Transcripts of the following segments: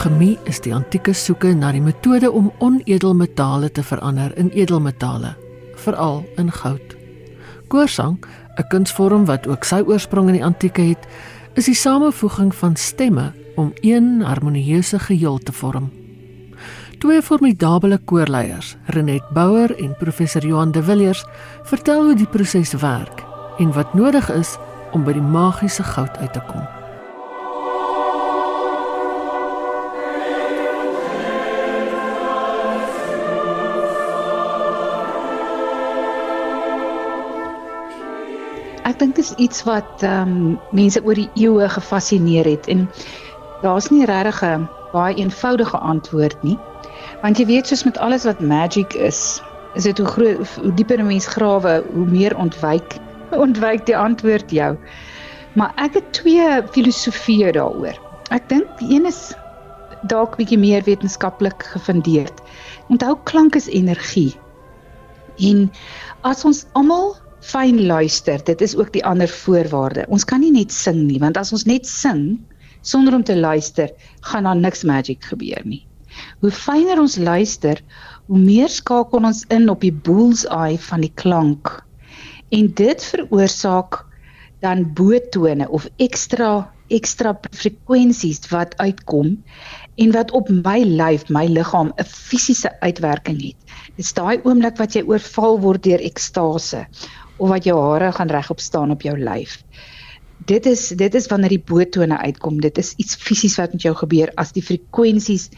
Alchemie is die antieke soeke na die metode om onedelmetale te verander in edelmetale, veral in goud. Koorsang, 'n kunsvorm wat ook sy oorsprong in die antieke het, is die samevoeging van stemme om een harmonieuse geheel te vorm. Twee formidable koorleiers, Renet Bouwer en professor Johan de Villiers, vertel hoe die proses werk en wat nodig is om by die magiese goud uit te kom. Ek dink dit is iets wat ehm um, mense oor die eeue gefassineer het en daar's nie regtig 'n baie eenvoudige antwoord nie. Want jy weet soos met alles wat magic is, is dit hoe groot hoe dieper 'n mens grawe, hoe meer ontwyk ontwyk die antwoord jou. Maar ek het twee filosofieë daaroor. Ek dink die een is dalk bietjie meer wetenskaplik gefundeerd. Onthou klank is energie. En as ons almal fyn luister, dit is ook die ander voorwaarde. Ons kan nie net sing nie, want as ons net sing sonder om te luister, gaan daar niks magic gebeur nie. Hoe fyner ons luister, hoe meer skakel ons in op die bullseye van die klank. En dit veroorsaak dan bootone of ekstra ekstra frekwensies wat uitkom en wat op my lyf, my liggaam 'n fisiese uitwerking het. Dit is daai oomblik wat jy oorval word deur ekstase of wat jou hare gaan regop staan op jou lyf. Dit is dit is wanneer die bootone uitkom. Dit is iets fisies wat met jou gebeur as die frekwensies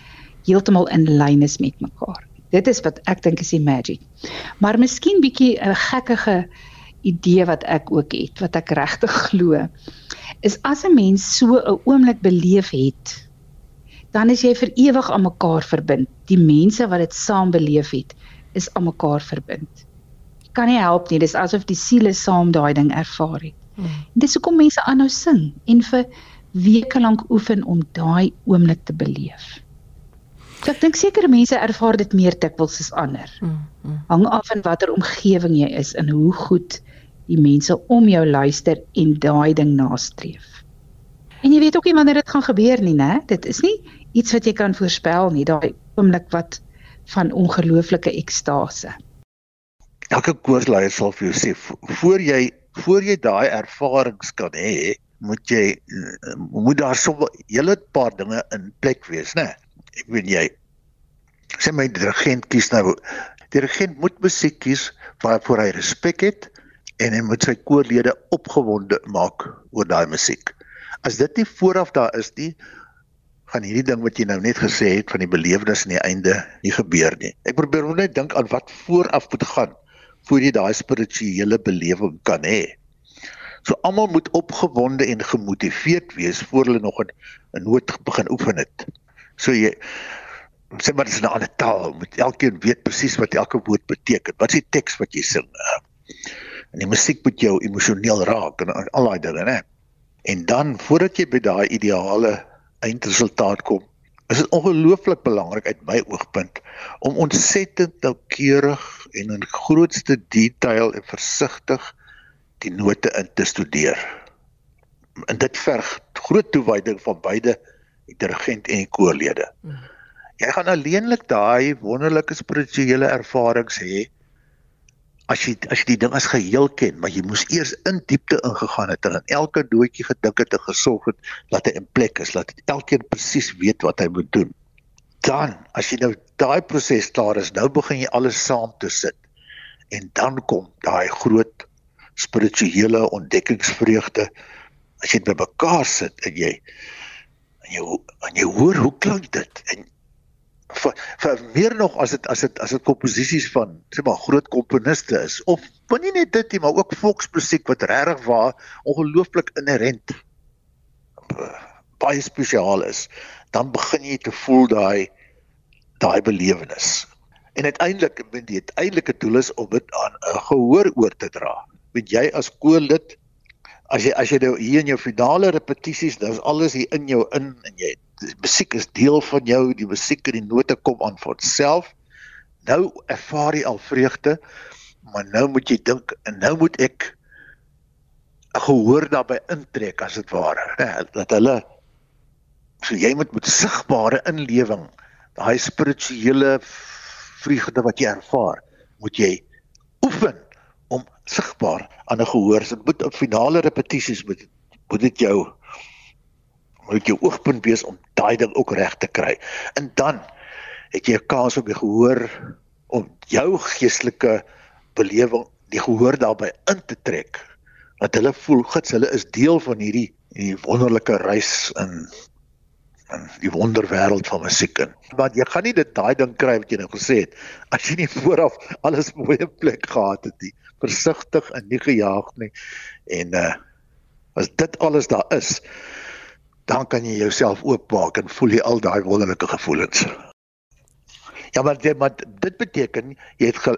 heeltemal in lyn is met mekaar. Dit is wat ek dink is die magic. Maar miskien bietjie 'n gekkige idee wat ek ook het, wat ek regtig glo, is as 'n mens so 'n oomblik beleef het, dan is jy vir ewig aan mekaar verbind. Die mense wat dit saam beleef het, is aan mekaar verbind kan nie help nie. Dis asof die siele saam daai ding ervaar het. Hmm. Dis hoekom mense aanhou sing en vir weke lank oefen om daai oomblik te beleef. So ek dink sekere mense ervaar dit meer dikwels as ander. Hmm. Hmm. Hang af van watter omgewing jy is en hoe goed die mense om jou luister en daai ding nastreef. En jy weet ook nie wanneer dit gaan gebeur nie, né? Dit is nie iets wat jy kan voorspel nie, daai oomblik wat van ongelooflike ekstase elke koersleier sal vir jou sê voor jy voor jy daai ervarings kan hê, moet jy moet daar so 'n hele paar dinge in plek wees, né? Ek weet jy sê my dirigent kies nou dirigent moet musiek kies waarvoor hy respek het en hy moet sy koorlede opgewonde maak oor daai musiek. As dit nie vooraf daar is nie, gaan hierdie ding wat jy nou net gesê het van die belewenis aan die einde nie gebeur nie. Ek probeer net dink aan wat vooraf moet gaan voor jy daai spirituele belewing kan hê. So almal moet opgewonde en gemotiveerd wees voor hulle nog 'n noot begin oefen het. So jy sê maar dit is 'n ander taal, moet elkeen weet presies wat elke woord beteken. Wat is die teks wat jy sing? En die musiek moet jou emosioneel raak en al daai dinge, né? En dan voordat jy by daai ideale eindresultaat kom, is dit ongelooflik belangrik uit my oogpunt om ontsettend noukeurig en in grootste detail en versigtig die note in te studeer. En dit verg groot toewyding van beide die dirigent en die koorlede. Jy gaan alleenlik daai wonderlike spirituele ervarings hê as jy as jy die ding as geheel ken, maar jy moes eers in diepte ingegaan het en aan elke doetjie gedink het en gesorg het dat hy in plek is, dat elkeen presies weet wat hy moet doen. Dan, as jy nou daai proses klaar is, nou begin jy alles saam te sit. En dan kom daai groot spirituele ontdekkingsvreugde as jy dit bymekaar sit en jy en jy en jy hoor hoe klink dit en vir, vir meer nog as dit as dit as dit komposisies van sê maar groot komponiste is. Of want nie net dit nie maar ook volksmusiek wat regtig waar ongelooflik inherent baie spesiaal is. Dan begin jy te voel daai daai belewenis. En uiteindelik met die uiteindelike doel is om dit aan 'n gehoor oor te dra. Weet jy as koorlid as jy as jy nou hier in jou finale repetisies dan is alles hier in jou in en jy musiek is deel van jou, die musiek en die note kom aan van self. Nou ervaar jy al vreugde, maar nou moet jy dink en nou moet ek gehoor daarbey intrek as dit ware, né? Dat hulle So jy moet met sigbare inlewing, daai spirituele vreugde wat jy ervaar, moet jy oefen sigbaar aan 'n gehoor. Dit moet op finale repetisies moet moet dit jou moet jou oogpunt wees om daai ding ook reg te kry. En dan het jy 'n kans om die gehoor om jou geestelike belewing die gehoor daarbey in te trek. Dat hulle voel gits hulle is deel van hierdie hierdie wonderlike reis in in die wonderwêreld van musiek in. Want jy gaan nie dit daai ding kry wat jy nou gesê het as jy nie vooraf alles mooi in plek gehad het nie. Versigtig en nie gejaag nie. En uh as dit alles daar is, dan kan jy jouself oopmaak en voel jy al daai wonderlike gevoelens. Ja, maar dit maar dit beteken jy het ge,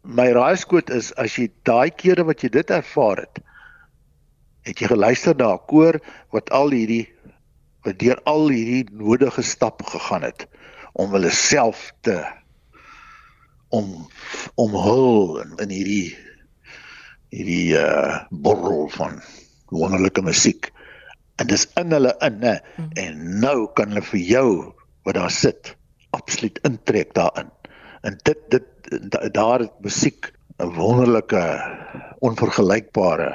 my raaiskoot is as jy daai kere wat jy dit ervaar het, het jy geluister na 'n koor wat al hierdie wat deur al hierdie nodige stappe gegaan het om hulle self te om omhul in, in hierdie hierdie uh borrel van wonderlike musiek en dis in hulle in nê mm. en nou kan hulle vir jou wat daar sit absoluut intrek daarin en dit dit daar het musiek 'n wonderlike onvergelykbare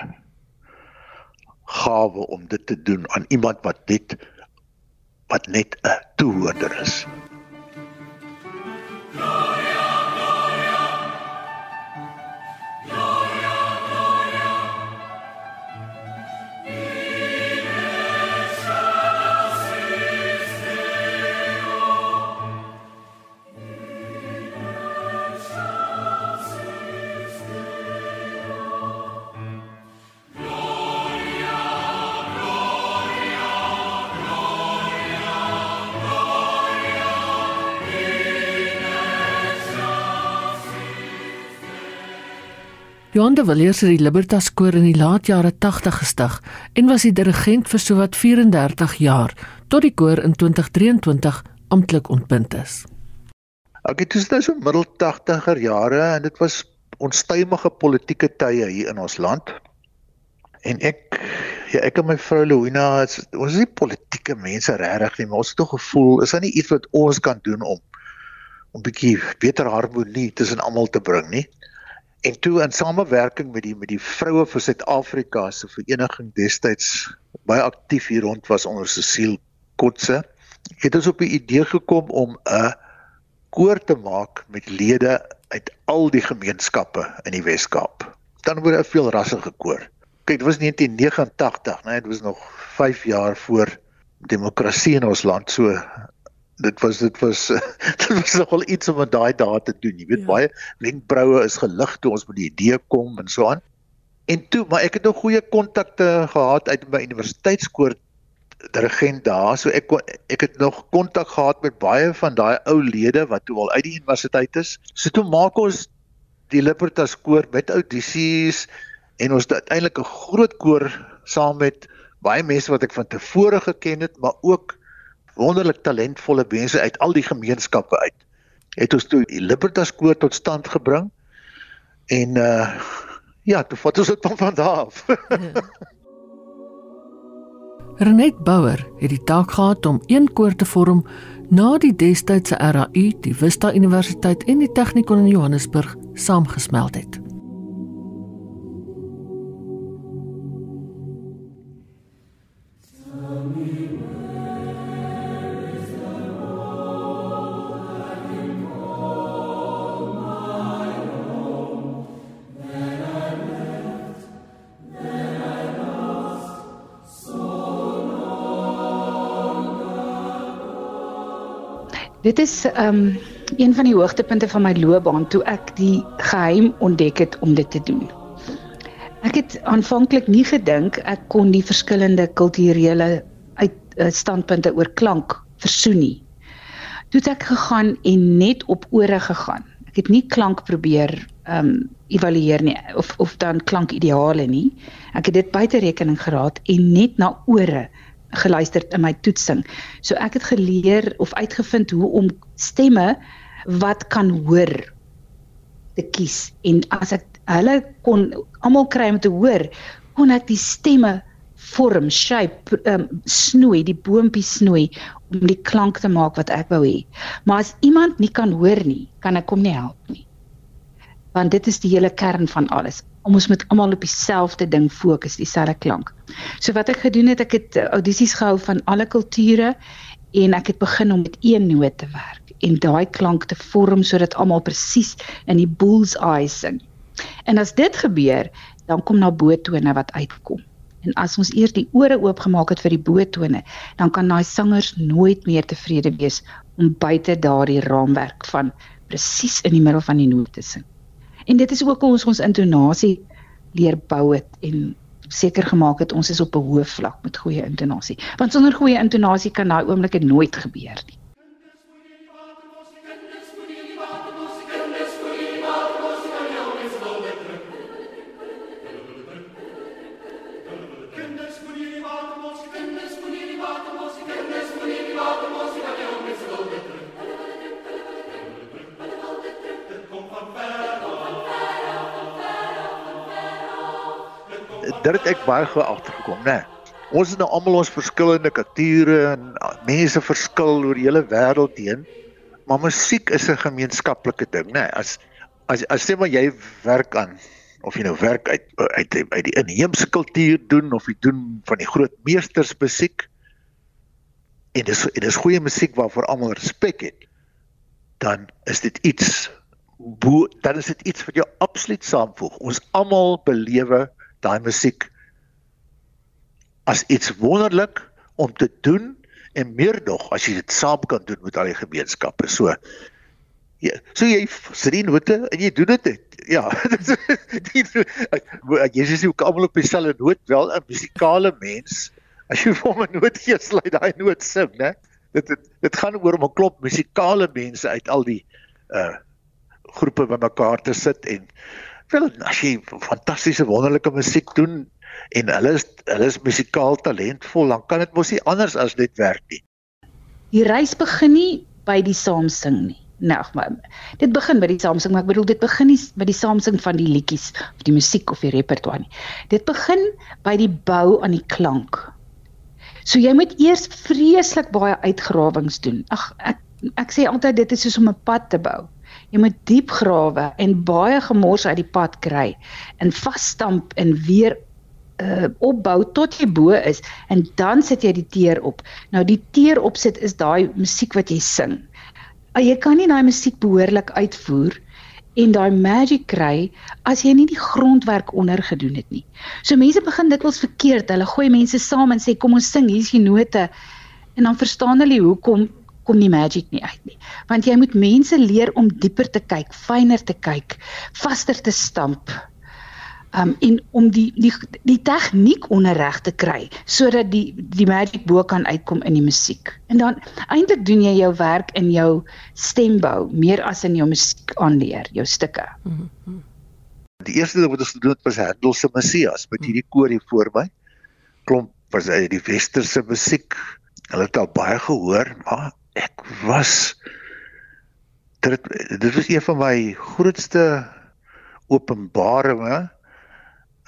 gawe om dit te doen aan iemand wat net wat net 'n toehoorder is. Johan de Villiers het die Libertas koor in die laat jare 80 gestig en was die dirigent vir sowat 34 jaar tot die koor in 2023 amptelik ontbind is. Ek het nou so middel 80er jare en dit was onstuimige politieke tye hier in ons land. En ek ja, ek en my vrou Louina, ons is nie politieke mense regtig nie, maar ons het tog gevoel, is daar nie iets wat ons kan doen om om 'n bietjie beter harmonie tussen almal te bring nie? En toe in samewerking met die met die vroue vir Suid-Afrika se vereniging destyds baie aktief hier rond was onder Cecile Kotse, het ons op die idee gekom om 'n koor te maak met lede uit al die gemeenskappe in die Wes-Kaap. Dan word 'n veel rassige koor. Kyk, dit was 1989, né? Dit was nog 5 jaar voor demokrasie in ons land. So dit was dit was dit was nogal iets om met daai dae te doen. Jy weet ja. baie wenkbroue is gelig toe ons met die idee kom en so aan. En toe, maar ek het nog goeie kontakte gehad uit my universiteitskoor dirigent daar. So ek ek het nog kontak gehad met baie van daai ou lede wat toe al uit die universiteit is. So toe maak ons die Libertas koor met audisies en ons het uiteindelik 'n groot koor saam met baie mense wat ek van tevore geken het, maar ook wonderlik talentvolle mense uit al die gemeenskappe uit. Het ons toe die Libertas koor tot stand gebring. En uh ja, toe vat ons dit van van daar af. Renet Bouwer het die taak gehad om een koor te vorm na die destydse RAU, die Vista Universiteit en die Tegnikon in Johannesburg saamgesmelt het. Dit is um een van die hoogtepunte van my loopbaan toe ek die geheim ontdek het om dit te doen. Ek het aanvanklik nie gedink ek kon die verskillende kulturele uit uh, standpunte oor klank versoen nie. Toe het ek gegaan en net op ore gegaan. Ek het nie klank probeer um evalueer nie of of dan klankideale nie. Ek het dit buite rekening geraak en net na ore geluister in my toetsing. So ek het geleer of uitgevind hoe om stemme wat kan hoor te kies en as ek hulle kon almal kry om te hoor, kon ek die stemme vorm, shape, um, snoei, die boontjie snoei om die klank te maak wat ek wou hê. Maar as iemand nie kan hoor nie, kan ek hom nie help nie. Want dit is die hele kern van alles. Ons moet almal op dieselfde ding fokus, dieselfde klank. So wat ek gedoen het, ek het eh, audisies gehou van alle kulture en ek het begin om met een noot te werk en daai klank te vorm sodat almal presies in die bull's eye sing. En as dit gebeur, dan kom na bootone wat uitkom. En as ons eers die ore oopgemaak het vir die bootone, dan kan daai sangers nooit meer tevrede wees om buite daardie raamwerk van presies in die middel van die noot te sing. En dit is ook hoe ons ons intonasie leer bou het en seker gemaak het ons is op 'n hoë vlak met goeie intonasie. Want sonder goeie intonasie kan daai oomblikke nooit gebeur nie. Dit het ek baie gou agtergekom, né? Ons het nou almal ons verskillende kulture en mense verskil oor die hele wêreld heen. Maar musiek is 'n gemeenskaplike ding, né? As as as sê maar jy werk aan of jy nou werk uit uit uit die inheemse kultuur doen of jy doen van die groot meesters musiek en dis en dis goeie musiek waarvoor almal respek het dan is dit iets bo dan is dit iets wat jou absoluut saamvoeg ons almal belewe daai musiek as iets wonderlik om te doen en meer nog as jy dit saam kan doen met al die gemeenskappe. So ja, so jy sit die note en jy doen dit. Ja. jy is ook almal op dieselfde noot wel 'n musikale mens. As jy vir 'n noot gee, sluit daai noot sing, né? Dit dit dit gaan oor om 'n klop musikale mense uit al die uh groepe bymekaar te sit en Wel, as jy fantastiese wonderlike musiek doen en hulle is hulle is musikaal talentvol, dan kan dit mos nie anders as net werk nie. Die reis begin nie by die saamsing nie. Nou, maar dit begin by die saamsing, maar ek bedoel dit begin nie by die saamsing van die liedjies of die musiek of die repertoire nie. Dit begin by die bou aan die klank. So jy moet eers vreeslik baie uitgrawings doen. Ag ek ek sê altyd dit is soos om 'n pad te bou. Jy moet diep grawe en baie gemors uit die pad kry en vasstamp en weer uh opbou tot jy bo is en dan sit jy die teer op. Nou die teer opsit is daai musiek wat jy sing. Uh, jy kan nie daai musiek behoorlik uitvoer en daai magic kry as jy nie die grondwerk onder gedoen het nie. So mense begin dit wel verkeerd. Hulle gooi mense saam en sê kom ons sing, hier's die note. En dan verstaan hulle hoekom kom die magic nie uit nie. Want jy moet mense leer om dieper te kyk, fyner te kyk, vaster te stamp. Um en om die die die tegniek onderrig te kry sodat die die magic bo kan uitkom in die musiek. En dan eintlik doen jy jou werk in jou stembou meer as in jou musiek aanleer, jou stukke. Die eerste ding wat ons gedoen het was Handel se Messias met hierdie koor hier voor my. Klomp was uit die westerse musiek. Hulle het al baie gehoor, maar ek was dit dit was een van my grootste openbaringe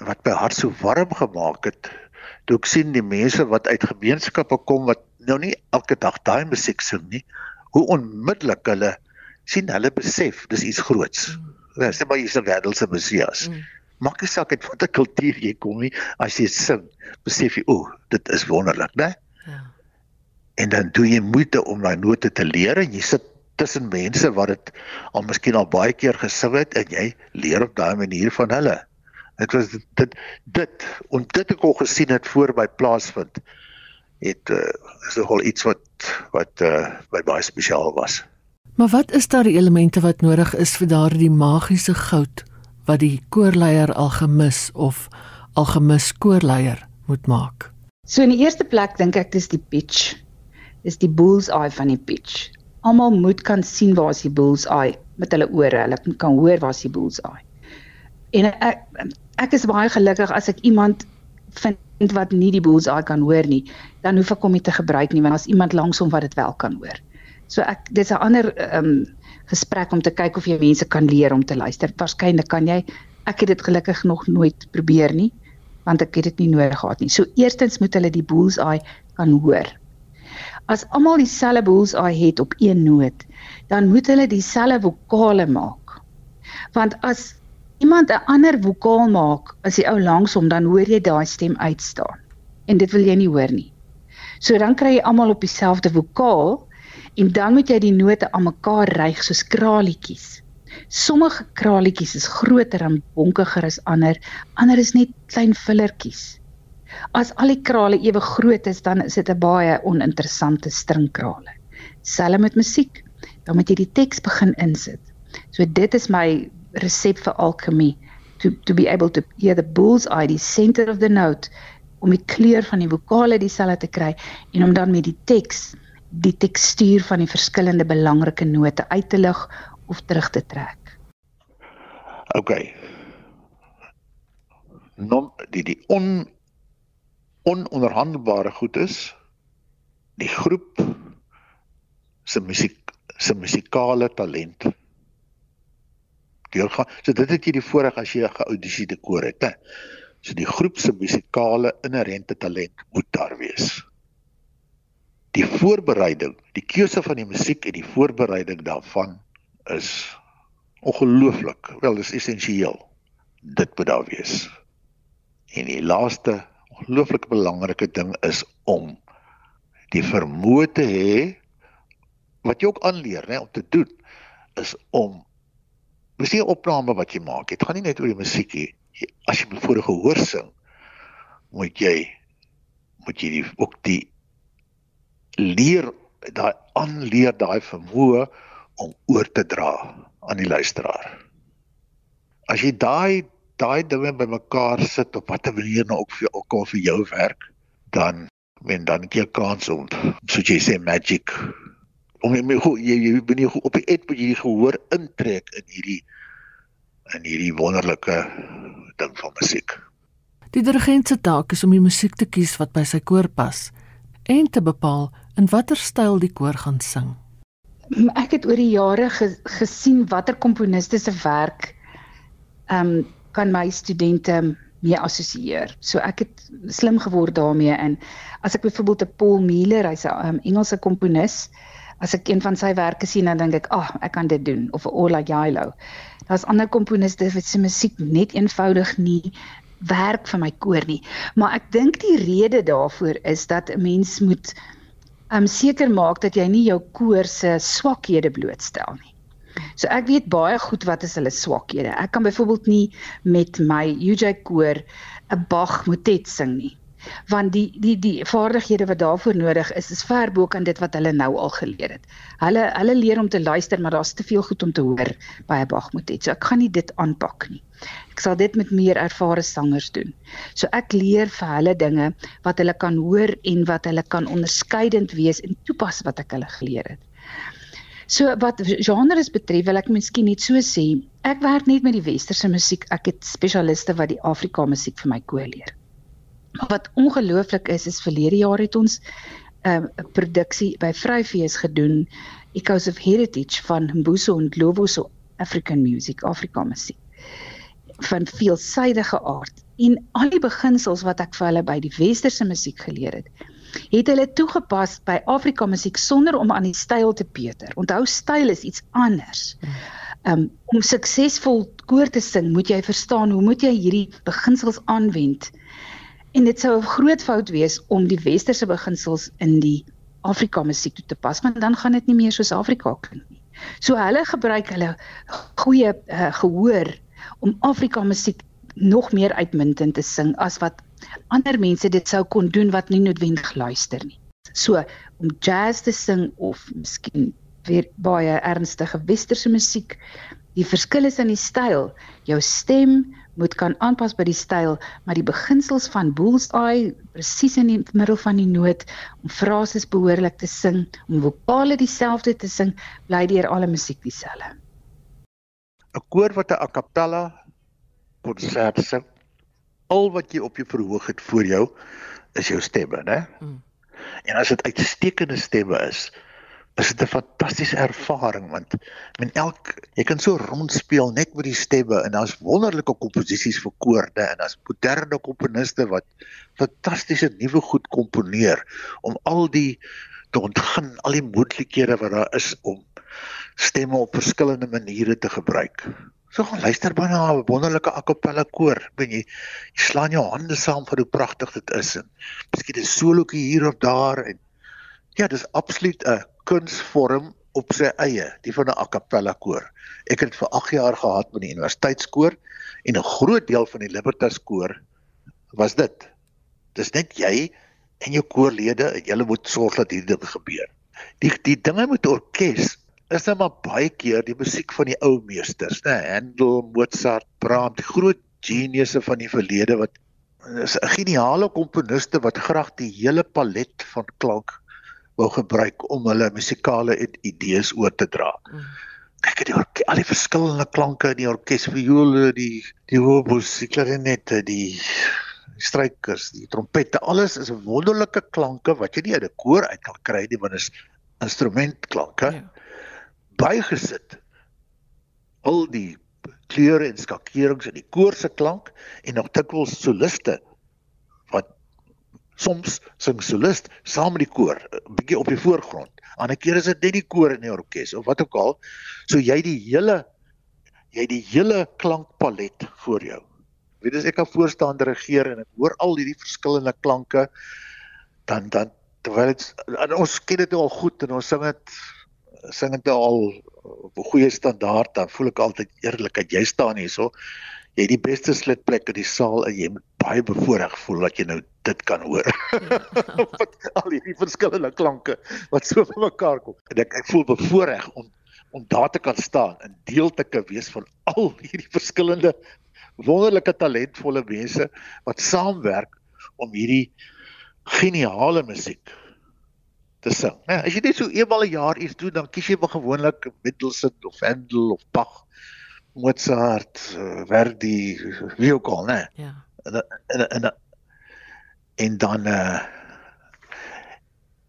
wat my hart so warm gemaak het toe ek sien die mense wat uit gemeenskappe kom wat nou nie elke dag daai musiek sing nie hoe onmiddellik hulle sien hulle besef dis iets groots mm. sê maar jy's 'n wêreldse messias mm. maak nie saak uit watter kultuur jy kom nie as jy sing besef jy o dit is wonderlik né ja en dan doen jy moeite om daai note te leer en jy sit tussen mense wat dit al miskien al baie keer gesing het en jy leer op daai manier van hulle. Dit was dit dit, dit en dit ek al gesien het voor by plaasvind het uh, is nogal iets wat wat uh, baie spesiaal was. Maar wat is daar die elemente wat nodig is vir daardie magiese goud wat die koorleier al gemis of al gemis koorleier moet maak? So in die eerste plek dink ek dis die pitch is die bull's eye van die pitch. Almal moet kan sien waar is die bull's eye met hulle ore. Hulle kan hoor waar is die bull's eye. En ek ek is baie gelukkig as ek iemand vind wat nie die bull's eye kan hoor nie, dan hoef ek hom nie te gebruik nie want as iemand langsom wat dit wel kan hoor. So ek dis 'n ander ehm um, gesprek om te kyk of jy mense kan leer om te luister. Waarskynlik kan jy. Ek het dit gelukkig nog nooit probeer nie. want ek het dit nie nodig gehad nie. So eerstens moet hulle die bullseye kan hoor. As almal dieselfde bullseye het op een noot, dan moet hulle dieselfde vokale maak. Want as iemand 'n ander vokaal maak as die ou langs hom, dan hoor jy daai stem uitstaan. En dit wil jy nie hoor nie. So dan kry jy almal op dieselfde vokaal en dan moet jy die note aan mekaar ryg soos kraletjies. Sommige kraletjies is groter en bonkiger as ander, ander is net klein fillertjies. As al die krale ewe groot is, dan is dit 'n baie oninteressante stringkrale. Selfs met musiek, dan moet jy die teks begin insit. So dit is my resep vir alchemy to to be able to hear the bull's eye, the center of the note om die kleur van die vokale dieselfde te kry en om dan met die teks die tekstuur van die verskillende belangrike note uit te lig of terug te trek. OK. Nom die die on ononderhandelbare goed is die groep se musiek se musikale talent. Deurgaan. So dit het jy die voorreg as jy 'n geaudisie te koor het, hè. So die groep se musikale inherente talent moet daar wees. Die voorbereiding, die keuse van die musiek en die voorbereiding daarvan is ongelooflik. Wel, dis essensieel. Dit moet daar wees. En die laaste ongelooflik belangrike ding is om die vermoë te hê wat jy ook aanleer, né, om te doen is om dis nie 'n opname wat jy maak. Dit gaan nie net oor die musiek nie. As jy voor gehoor sing, moet jy moet jy die, ook die leer daai aanleer daai vermoë om oor te dra aan die luisteraar. As jy daai daai dinge bymekaar sit op watter manier nou ook vir ook al vir jou werk, dan wen dan 'n kans om soos jy sê magic om jy jy jy ben jy op die et moet jy die gehoor intrek in hierdie in hierdie wonderlike ding van musiek. Die dirigent se taak is om die musiek te kies wat by sy koor pas en te bepaal in watter styl die koor gaan sing. Ek het oor die jare ge, gesien watter komponiste se werk ehm um, kan my studente mee assosieer. So ek het slim geword daarmee in as ek byvoorbeeld 'n Paul Muller, hy's 'n um, Engelse komponis, as ek een van sy werke sien dan dink ek, "Ag, oh, ek kan dit doen." Of 'n Ola Jailo. Daar's ander komponiste wat se musiek net eenvoudig nie werk vir my koor nie. Maar ek dink die rede daarvoor is dat 'n mens moet um seker maak dat jy nie jou koor se swakhede blootstel nie. So ek weet baie goed wat is hulle swakhede. Ek kan byvoorbeeld nie met my UJ koor 'n Bach motet sing nie. Want die die die vaardighede wat daarvoor nodig is is ver bo kan dit wat hulle nou al geleer het. Hulle hulle leer om te luister, maar daar's te veel goed om te hoor by 'n Bach motet. So ek gaan nie dit aanpak nie. Ek sal dit met meer ervare sangers doen. So ek leer vir hulle dinge wat hulle kan hoor en wat hulle kan onderskeidend wees en toepas wat ek hulle geleer het. So wat genres betref, wil ek miskien net so sê, ek werk net met die westerse musiek. Ek het spesialiste wat die Afrika musiek vir my koeleer. Maar wat ongelooflik is, is verlede jaar het ons 'n um, produksie by Vryfees gedoen, Echoes of Heritage van Mbuso en Globoso African Music, Afrika musiek van veelsidige aard en al die beginsels wat ek vir hulle by die westerse musiek geleer het het hulle toegepas by Afrika musiek sonder om aan die styl te peter. Onthou styl is iets anders. Um om suksesvol koor te sing, moet jy verstaan hoe moet jy hierdie beginsels aanwend. En dit sou 'n groot fout wees om die westerse beginsels in die Afrika musiek toe te pas, want dan gaan dit nie meer soos Afrika klink nie. So hulle gebruik hulle goeie uh, gehoor om Afrika musiek nog meer uitmuntend te sing as wat ander mense dit sou kon doen wat nie noodwendig luister nie. So om jazz te sing of miskien weer baie ernstige westerse musiek, die verskil is in die styl. Jou stem moet kan aanpas by die styl, maar die beginsels van bullseye presies in die middel van die noot om frases behoorlik te sing, om vokale dieselfde te sing, bly deur alle musiek dieselfde. 'n koor wat 'n a cappella konsert sing. Al wat jy op jou verhoog het voor jou is jou stemme, né? Hmm. En as dit uitstekende stemme is, is dit 'n fantastiese ervaring want men elk jy kan so rondspeel net met die stemme en daar's wonderlike komposisies vir koorde en daar's moderne komponiste wat fantastiese nuwe goed komponeer om al die te ontgin al die moontlikhede wat daar is om stemme op verskillende maniere te gebruik. So gaan luister binne 'n wonderlike a cappella koor. Ben jy, jy slaan jou hande saam vir hoe pragtig dit is en miskien 'n solootjie hier of daar en ja, dis absoluut 'n kunsvorm op sy eie, die van 'n a cappella koor. Ek het vir 8 jaar gehad met die universiteitskoor en 'n groot deel van die Libertas koor was dit. Dis net jy en jou koorlede en julle moet sorg dat hierdie ding gebeur. Die die dinge met orkes is nou maar baie keer die musiek van die ou meesters, né? Handel, Mozart, Brahms, die groot geniusse van die verlede wat is geniale komponiste wat graag die hele palet van klank wou gebruik om hulle musikale idees oor te dra. Mm. Kyk die orke, al die verskillende klanke in die orkes, viole, die die hobos, die klarinette, die strykers, die trompette, alles is wonderlike klanke wat jy nie uit 'n koor uit kan kry nie, want dit is instrumentklanke. Ja bygesit al die kleure en skakerings in die koor se klank en nog dikwels soliste wat soms sing solist saam met die koor 'n bietjie op die voorgrond. Ander kere is dit net die koor in die orkes of wat ook al. So jy die hele jy die hele klankpalet voor jou. Weet as ek kan voorstaande regeer en ek hoor al hierdie verskillende klanke dan dan terwyl dit ons ken dit al goed en ons sing dit sing dit nou al op 'n goeie standaard dan voel ek altyd eerlik dat jy staan hierso jy het die beste slitplek in die saal en jy moet baie bevoorreg voel dat jy nou dit kan hoor. Al hierdie verskillende klanke wat so by mekaar kom. En ek ek voel bevoorreg om om daar te kan staan en deel te kan wees van al hierdie verskillende wonderlike talentvolle mense wat saamwerk om hierdie geniale musiek te sing. Nee, as jy net so eenmal 'n jaar iets doen, dan kies jy maar gewoonlik Mendelssohn of Handel of Bach, Mozart, uh, Verdi, wie ook al, né? Ja. En en en en dan uh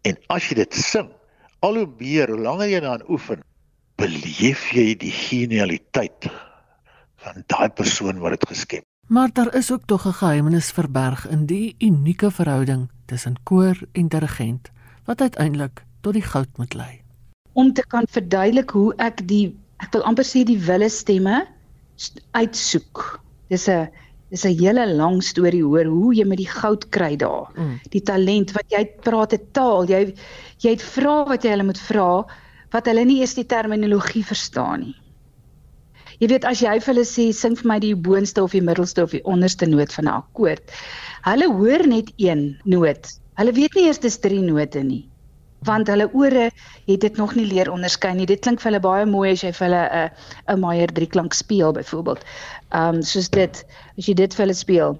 en as jy dit sing, al hoe meer, hoe langer jy daaraan oefen, beleef jy die genialiteit van daai persoon wat dit geskep. Maar daar is ook tog 'n geheimnis verberg in die unieke verhouding tussen koor en dirigent wat uiteindelik tot die goud moet lei. Om te kan verduidelik hoe ek die ek wil amper sê die wille stemme uitsoek. Dis 'n dis 'n hele lang storie hoor hoe jy met die goud kry daar. Mm. Die talent wat jy praat 'n taal, jy jy het vra wat jy hulle moet vra wat hulle nie eers die terminologie verstaan nie. Jy weet as jy vir hulle sê sing vir my die boonste of die middelste of die onderste noot van 'n akkoord. Hulle hoor net een noot Hulle weet nie eers dis drie note nie. Want hulle ore het dit nog nie leer onderskei nie. Dit klink vir hulle baie mooi as jy vir hulle 'n 'n Meyer drie klank speel byvoorbeeld. Um soos dit as jy dit vir hulle speel.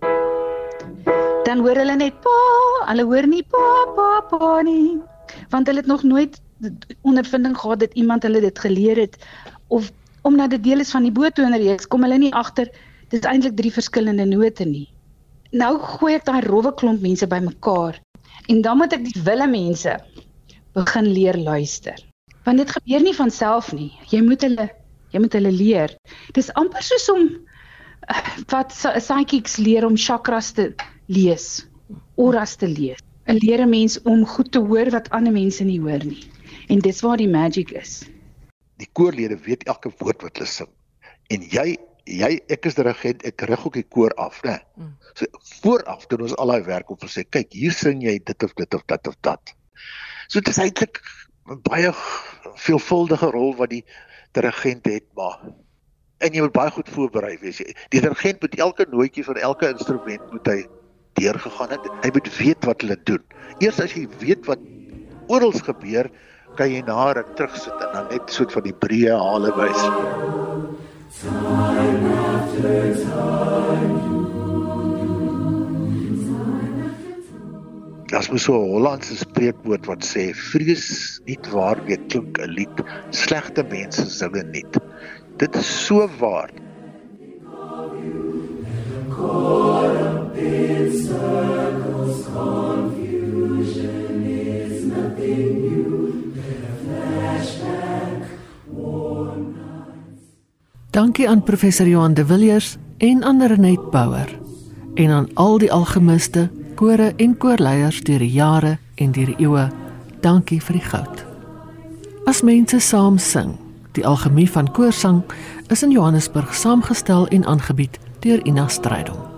Dan hoor hulle net pa, hulle hoor nie pa pa pa nie. Want hulle het nog nooit ondervinding gehad dat iemand hulle dit geleer het of omdat dit deel is van die boetonereeks kom hulle nie agter dit is eintlik drie verskillende note nie. Nou gooi ek daai rowwe klomp mense bymekaar En dan moet ek die wille mense begin leer luister. Want dit gebeur nie van self nie. Jy moet hulle jy moet hulle leer. Dis amper soos om eh, wat psychics leer om chakras te lees, auras te lees. 'n Leer 'n mens om goed te hoor wat ander mense nie hoor nie. En dis waar die magic is. Die koorlede weet elke woord wat hulle sing. En jy jy ek is dirigent, ek rig ook die koor af, né? Mm. So vooraf doen ons al daai werk om te sê, kyk, hier sing jy dit of dit of dat of dat. So dit is eintlik 'n baie veelvuldige rol wat die dirigent het, maar en jy moet baie goed voorberei wees. Die dirigent moet elke nootjie van elke instrument moet hy deurgegaan het. Hy moet weet wat hulle doen. Eers as jy weet wat oral gebeur, kan jy na ruk terugsit en dan net so 'n van die breë hale wys. Das is so 'n Hollandse spreekwoord wat sê vrees nie waar weet klink 'n lied slegte mense sing dit. Dit is so waar. Caught up in Dankie aan professor Johan de Villiers en aan Renet Bouwer en aan al die algemiste kore en koorleiers deur die jare en deur die eeue. Dankie vir die goud. As mense saam sing, die algemie van koorsang is in Johannesburg saamgestel en aangebied deur Ina Strydom.